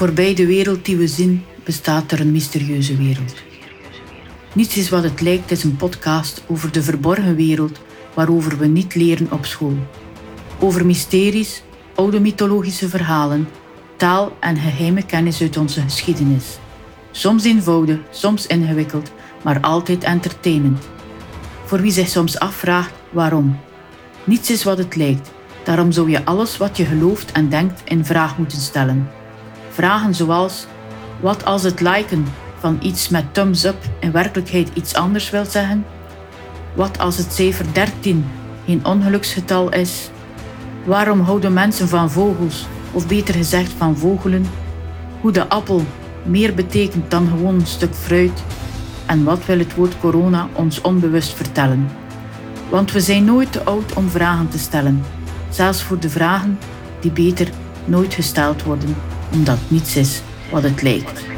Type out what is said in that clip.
Voorbij de wereld die we zien bestaat er een mysterieuze wereld. Niets is wat het lijkt is een podcast over de verborgen wereld waarover we niet leren op school. Over mysteries, oude mythologische verhalen, taal en geheime kennis uit onze geschiedenis. Soms eenvoudig, soms ingewikkeld, maar altijd entertainend. Voor wie zich soms afvraagt waarom. Niets is wat het lijkt, daarom zou je alles wat je gelooft en denkt in vraag moeten stellen. Vragen zoals: wat als het liken van iets met thumbs up in werkelijkheid iets anders wil zeggen? Wat als het cijfer 13 geen ongeluksgetal is? Waarom houden mensen van vogels, of beter gezegd van vogelen? Hoe de appel meer betekent dan gewoon een stuk fruit? En wat wil het woord corona ons onbewust vertellen? Want we zijn nooit te oud om vragen te stellen, zelfs voor de vragen die beter nooit gesteld worden, omdat niets is wat het lijkt.